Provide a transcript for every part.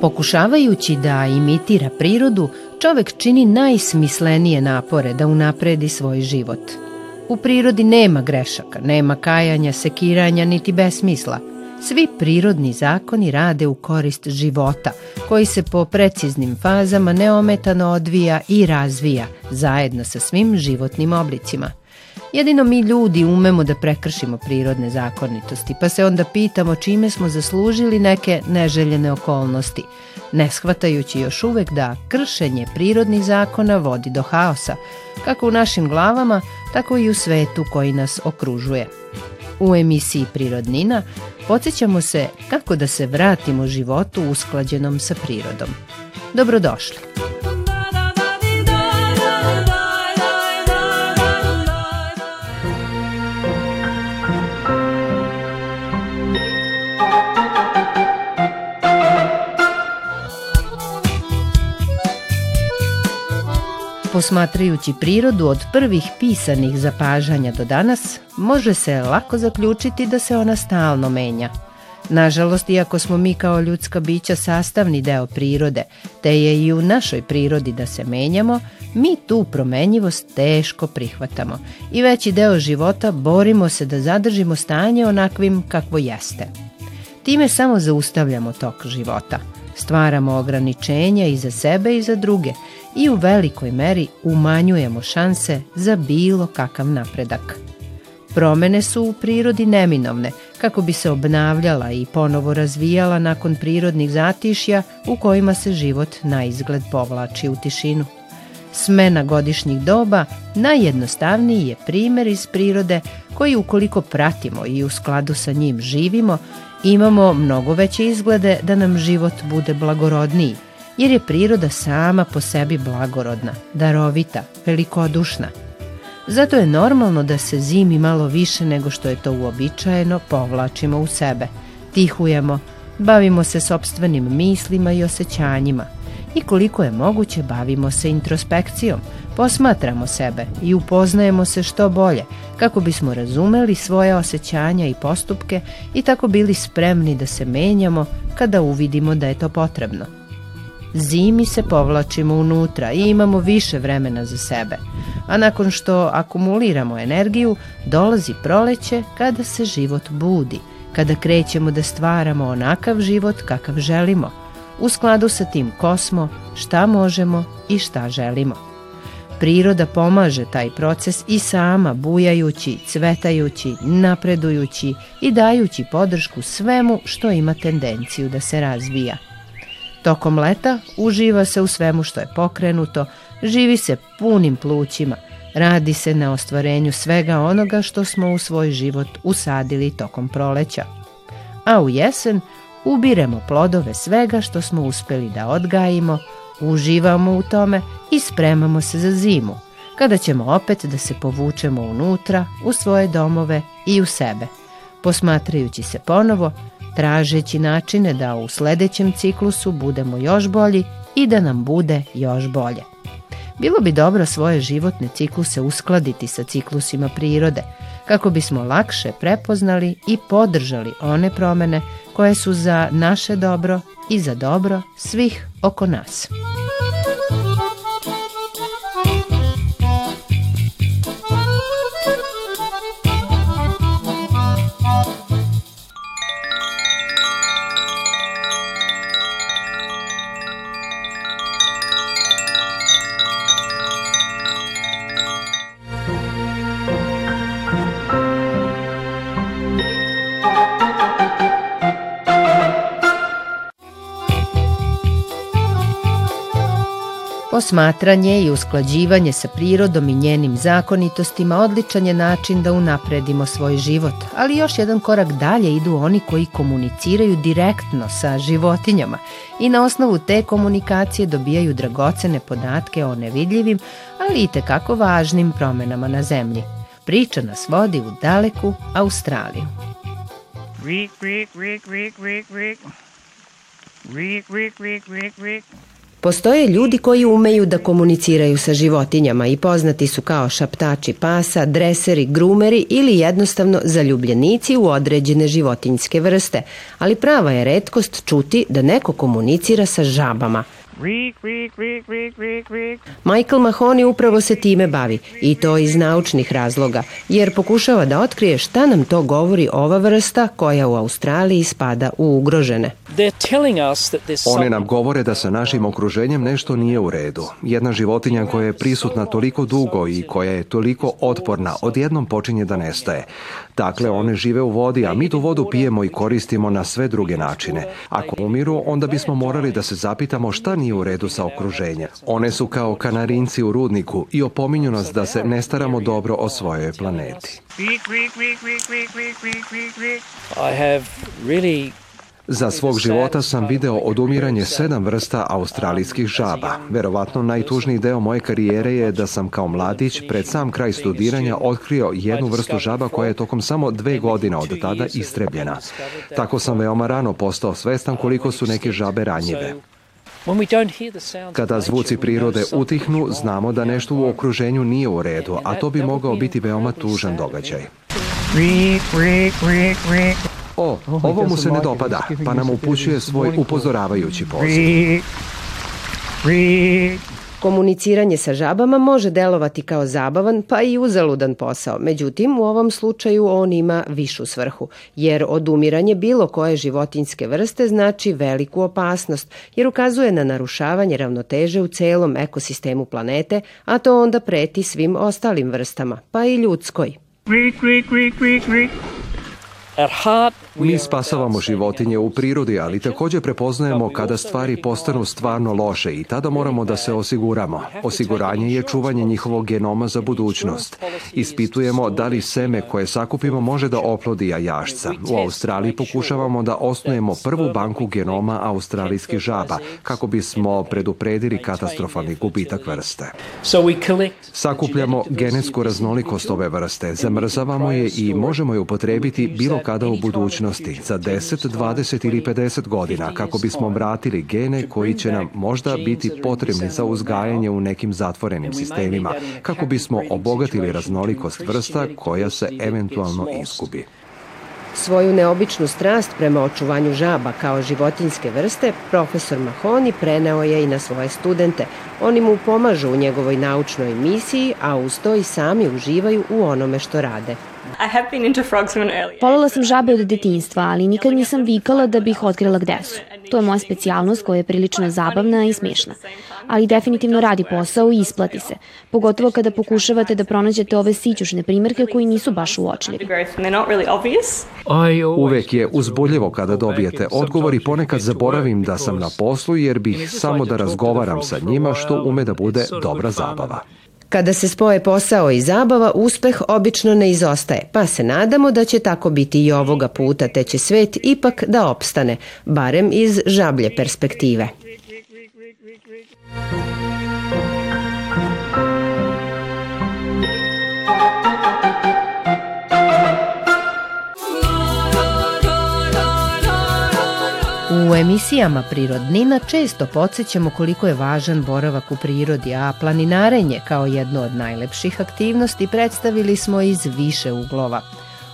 Pokušavajući da imitira prirodu, čovek čini najsmislenije napore da unapredi svoj život. U prirodi nema grešaka, nema kajanja, sekiranja, niti besmisla. Svi prirodni zakoni rade u korist života, koji se po preciznim fazama neometano odvija i razvija, zajedno sa svim životnim oblicima – Jedino mi ljudi umemo da prekršimo prirodne zakonitosti, pa se onda pitamo čime smo zaslužili neke neželjene okolnosti, ne shvatajući još uvek da kršenje prirodnih zakona vodi do haosa, kako u našim glavama, tako i u svetu koji nas okružuje. U emisiji Prirodnina podsjećamo se kako da se vratimo životu usklađenom sa prirodom. Dobrodošli! Posmatrajući prirodu od prvih pisanih zapažanja do danas, može se lako zaključiti da se ona stalno menja. Nažalost, iako smo mi kao ljudska bića sastavni deo prirode, te je i u našoj prirodi da se menjamo, mi tu promenjivost teško prihvatamo i veći deo života borimo se da zadržimo stanje onakvim kakvo jeste. Time samo zaustavljamo tok života – Stvaramo ograničenja i za sebe i za druge, i u velikoj meri umanjujemo šanse za bilo kakav napredak. Promene su u prirodi neminovne, kako bi se obnavljala i ponovo razvijala nakon prirodnih zatišja u kojima se život na izgled povlači u tišinu. Smena godišnjih doba najjednostavniji je primer iz prirode koji ukoliko pratimo i u skladu sa njim živimo, imamo mnogo veće izglede da nam život bude blagorodniji – jer je priroda sama po sebi blagorodna, darovita, velikodušna. Zato je normalno da se zimi malo više nego što je to uobičajeno povlačimo u sebe, tihujemo, bavimo se sobstvenim mislima i osjećanjima i koliko je moguće bavimo se introspekcijom, posmatramo sebe i upoznajemo se što bolje kako bismo razumeli svoje osjećanja i postupke i tako bili spremni da se menjamo kada uvidimo da je to potrebno. Zimi se povlačimo unutra i imamo više vremena za sebe. A nakon što akumuliramo energiju, dolazi proleće kada se život budi, kada krećemo da stvaramo onakav život kakav želimo, u skladu sa tim ko smo, šta možemo i šta želimo. Priroda pomaže taj proces i sama bujajući, cvetajući, napredujući i dajući podršku svemu što ima tendenciju da se razvija – Tokom leta uživa se u svemu što je pokrenuto, živi se punim plućima, radi se na ostvarenju svega onoga što smo u svoj život usadili tokom proleća. A u jesen ubiremo plodove svega što smo uspeli da odgajimo, uživamo u tome i spremamo se za zimu, kada ćemo opet da se povučemo unutra, u svoje domove i u sebe, posmatrajući se ponovo, tražeći načine da u sledećem ciklusu budemo još bolji i da nam bude još bolje. Bilo bi dobro svoje životne cikluse uskladiti sa ciklusima prirode, kako bismo lakše prepoznali i podržali one promene koje su za naše dobro i za dobro svih oko nas. Posmatranje i usklađivanje sa prirodom i njenim zakonitostima odličan je način da unapredimo svoj život, ali još jedan korak dalje idu oni koji komuniciraju direktno sa životinjama i na osnovu te komunikacije dobijaju dragocene podatke o nevidljivim, ali i tekako važnim promenama na zemlji. Priča nas vodi u daleku Australiju. Rik, rik, rik, rik, rik, rik. Rik, rik, rik, rik, Postoje ljudi koji umeju da komuniciraju sa životinjama i poznati su kao šaptači pasa, dreseri, grumeri ili jednostavno zaljubljenici u određene životinjske vrste, ali prava je redkost čuti da neko komunicira sa žabama – Michael Mahoney upravo se time bavi i to iz naučnih razloga, jer pokušava da otkrije šta nam to govori ova vrsta koja u Australiji spada u ugrožene. Oni nam govore da sa našim okruženjem nešto nije u redu. Jedna životinja koja je prisutna toliko dugo i koja je toliko otporna odjednom počinje da nestaje. Dakle, one žive u vodi, a mi tu vodu pijemo i koristimo na sve druge načine. Ako umiru, onda bismo morali da se zapitamo šta nije u redu sa okruženjem. One su kao kanarinci u rudniku i opominju nas da se ne staramo dobro o svojoj planeti. I have really Za svog života sam video odumiranje sedam vrsta australijskih žaba. Verovatno najtužniji deo moje karijere je da sam kao mladić pred sam kraj studiranja otkrio jednu vrstu žaba koja je tokom samo dve godine od tada istrebljena. Tako sam veoma rano postao svestan koliko su neke žabe ranjive. Kada zvuci prirode utihnu, znamo da nešto u okruženju nije u redu, a to bi mogao biti veoma tužan događaj o, ovo mu se ne dopada, pa nam upućuje svoj upozoravajući poziv. Komuniciranje sa žabama može delovati kao zabavan pa i uzaludan posao, međutim u ovom slučaju on ima višu svrhu, jer odumiranje bilo koje životinske vrste znači veliku opasnost, jer ukazuje na narušavanje ravnoteže u celom ekosistemu planete, a to onda preti svim ostalim vrstama, pa i ljudskoj. At heart, Mi spasavamo životinje u prirodi, ali takođe prepoznajemo kada stvari postanu stvarno loše i tada moramo da se osiguramo. Osiguranje je čuvanje njihovog genoma za budućnost. Ispitujemo da li seme koje sakupimo može da oplodi jajašca. U Australiji pokušavamo da osnujemo prvu banku genoma australijskih žaba kako bismo predupredili katastrofalni gubitak vrste. Sakupljamo genetsku raznolikost ove vrste, zamrzavamo je i možemo je upotrebiti bilo kada u budućnosti budućnosti za 10, 20 ili 50 godina kako bismo vratili gene koji će nam možda biti potrebni za uzgajanje u nekim zatvorenim sistemima, kako bismo obogatili raznolikost vrsta koja se eventualno iskubi. Svoju neobičnu strast prema očuvanju žaba kao životinjske vrste profesor Mahoni preneo je i na svoje studente. Oni mu pomažu u njegovoj naučnoj misiji, a uz to i sami uživaju u onome što rade. Polala sam žabe od detinjstva, ali nikad nisam vikala da bih otkrila gde su. To je moja specijalnost koja je prilično zabavna i smešna. Ali definitivno radi posao i isplati se, pogotovo kada pokušavate da pronađete ove sićušne primjerke koji nisu baš uočljivi. Uvek je uzbudljivo kada dobijete odgovor i ponekad zaboravim da sam na poslu jer bih samo da razgovaram sa njima što ume da bude dobra zabava. Kada se spoje posao i zabava, uspeh obično ne izostaje, pa se nadamo da će tako biti i ovoga puta, te će svet ipak da opstane, barem iz žablje perspektive. Thank you. emisijama Prirodnina često podsjećamo koliko je važan boravak u prirodi, a planinarenje kao jedno od najlepših aktivnosti predstavili smo iz više uglova.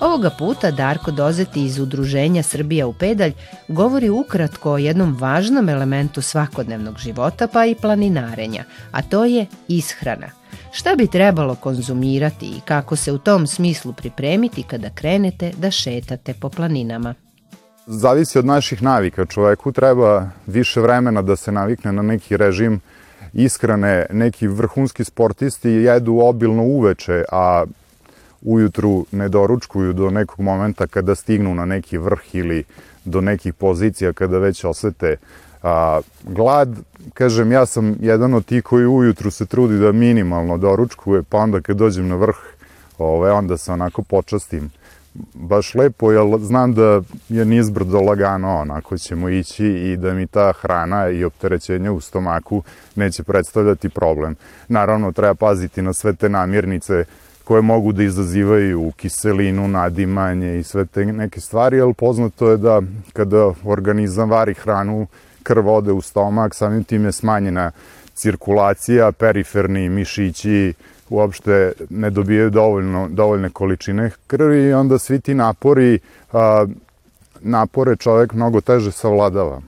Ovoga puta Darko Dozeti iz Udruženja Srbija u pedalj govori ukratko o jednom važnom elementu svakodnevnog života pa i planinarenja, a to je ishrana. Šta bi trebalo konzumirati i kako se u tom smislu pripremiti kada krenete da šetate po planinama? zavisi od naših navika. Čoveku treba više vremena da se navikne na neki režim iskrane. Neki vrhunski sportisti jedu obilno uveče, a ujutru ne doručkuju do nekog momenta kada stignu na neki vrh ili do nekih pozicija kada već osete a, glad. Kažem, ja sam jedan od tih koji ujutru se trudi da minimalno doručkuje, pa onda kad dođem na vrh, ove, onda se onako počastim baš lepo, jer znam da je nizbrdo lagano, onako ćemo ići i da mi ta hrana i opterećenje u stomaku neće predstavljati problem. Naravno, treba paziti na sve te namirnice koje mogu da izazivaju kiselinu, nadimanje i sve te neke stvari, jer poznato je da kada organizam vari hranu, krv ode u stomak, samim tim je smanjena cirkulacija, periferni mišići, uopšte ne dobijaju dovoljno, dovoljne količine krvi i onda svi ti napori, a, napore čovek mnogo teže savladava.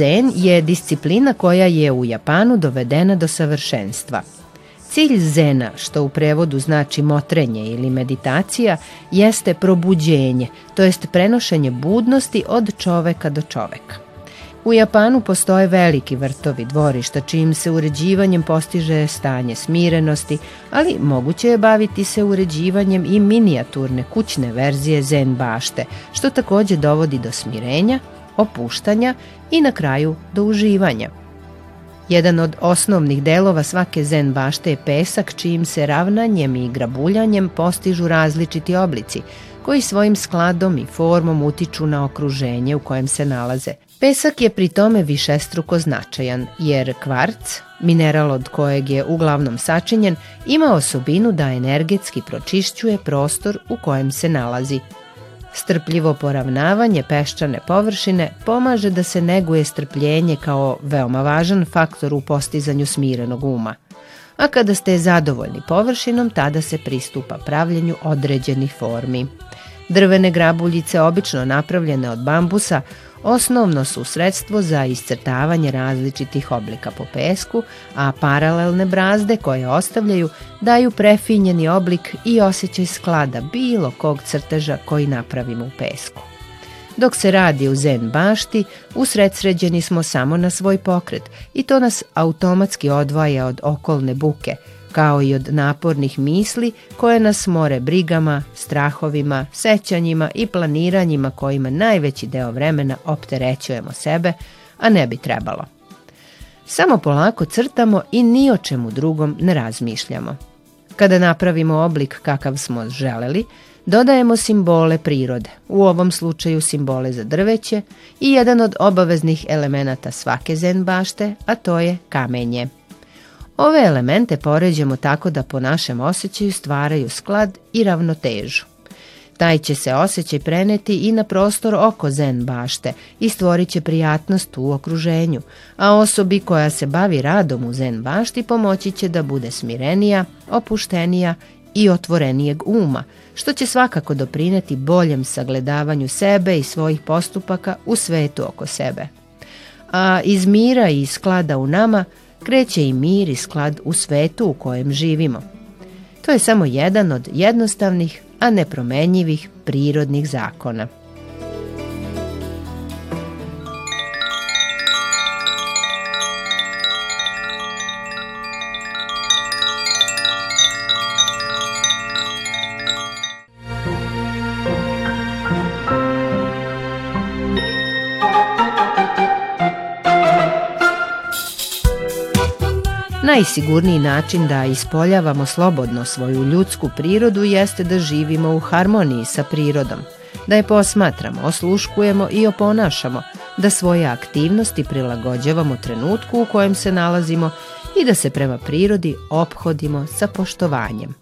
Zen je disciplina koja je u Japanu dovedena do savršenstva. Cilj Zena, što u prevodu znači motrenje ili meditacija, jeste probuđenje, to jest prenošenje budnosti od čoveka do čoveka. U Japanu postoje veliki vrtovi dvorišta čijim se uređivanjem postiže stanje smirenosti, ali moguće je baviti se uređivanjem i minijaturne kućne verzije zen bašte, što takođe dovodi do smirenja opuštanja i na kraju do uživanja. Jedan od osnovnih delova svake zen bašte je pesak čijim se ravnanjem i grabuljanjem postižu različiti oblici, koji svojim skladom i formom utiču na okruženje u kojem se nalaze. Pesak je pri tome višestruko značajan, jer kvarc, mineral od kojeg je uglavnom sačinjen, ima osobinu da energetski pročišćuje prostor u kojem se nalazi, Strpljivo poravnavanje peščane površine pomaže da se neguje strpljenje kao veoma važan faktor u postizanju smirenog uma. A kada ste zadovoljni površinom, tada se pristupa pravljenju određenih formi. Drvene grabuljice, obično napravljene od bambusa, osnovno su sredstvo za iscrtavanje različitih oblika po pesku, a paralelne brazde koje ostavljaju daju prefinjeni oblik i osjećaj sklada bilo kog crteža koji napravimo u pesku. Dok se radi u zen bašti, usredsređeni smo samo na svoj pokret i to nas automatski odvaja od okolne buke – kao i od napornih misli koje nas more brigama, strahovima, sećanjima i planiranjima kojima najveći deo vremena opterećujemo sebe, a ne bi trebalo. Samo polako crtamo i ni o čemu drugom ne razmišljamo. Kada napravimo oblik kakav smo želeli, dodajemo simbole prirode, u ovom slučaju simbole za drveće i jedan od obaveznih elemenata svake zen bašte, a to je kamenje – Ove elemente poređamo tako da po našem osjećaju stvaraju sklad i ravnotežu. Taj će se osjećaj preneti i na prostor oko zen bašte i stvorit će prijatnost u okruženju, a osobi koja se bavi radom u zen bašti pomoći će da bude smirenija, opuštenija i otvorenijeg uma, što će svakako doprineti boljem sagledavanju sebe i svojih postupaka u svetu oko sebe. A iz mira i sklada u nama – kreće i mir i sklad u svetu u kojem živimo. To je samo jedan od jednostavnih, a nepromenjivih prirodnih zakona. najsigurniji način da ispoljavamo slobodno svoju ljudsku prirodu jeste da živimo u harmoniji sa prirodom, da je posmatramo, osluškujemo i oponašamo, da svoje aktivnosti prilagođavamo trenutku u kojem se nalazimo i da se prema prirodi ophodimo sa poštovanjem.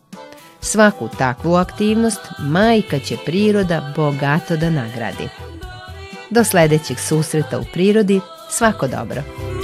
Svaku takvu aktivnost majka će priroda bogato da nagradi. Do sledećeg susreta u prirodi, svako dobro!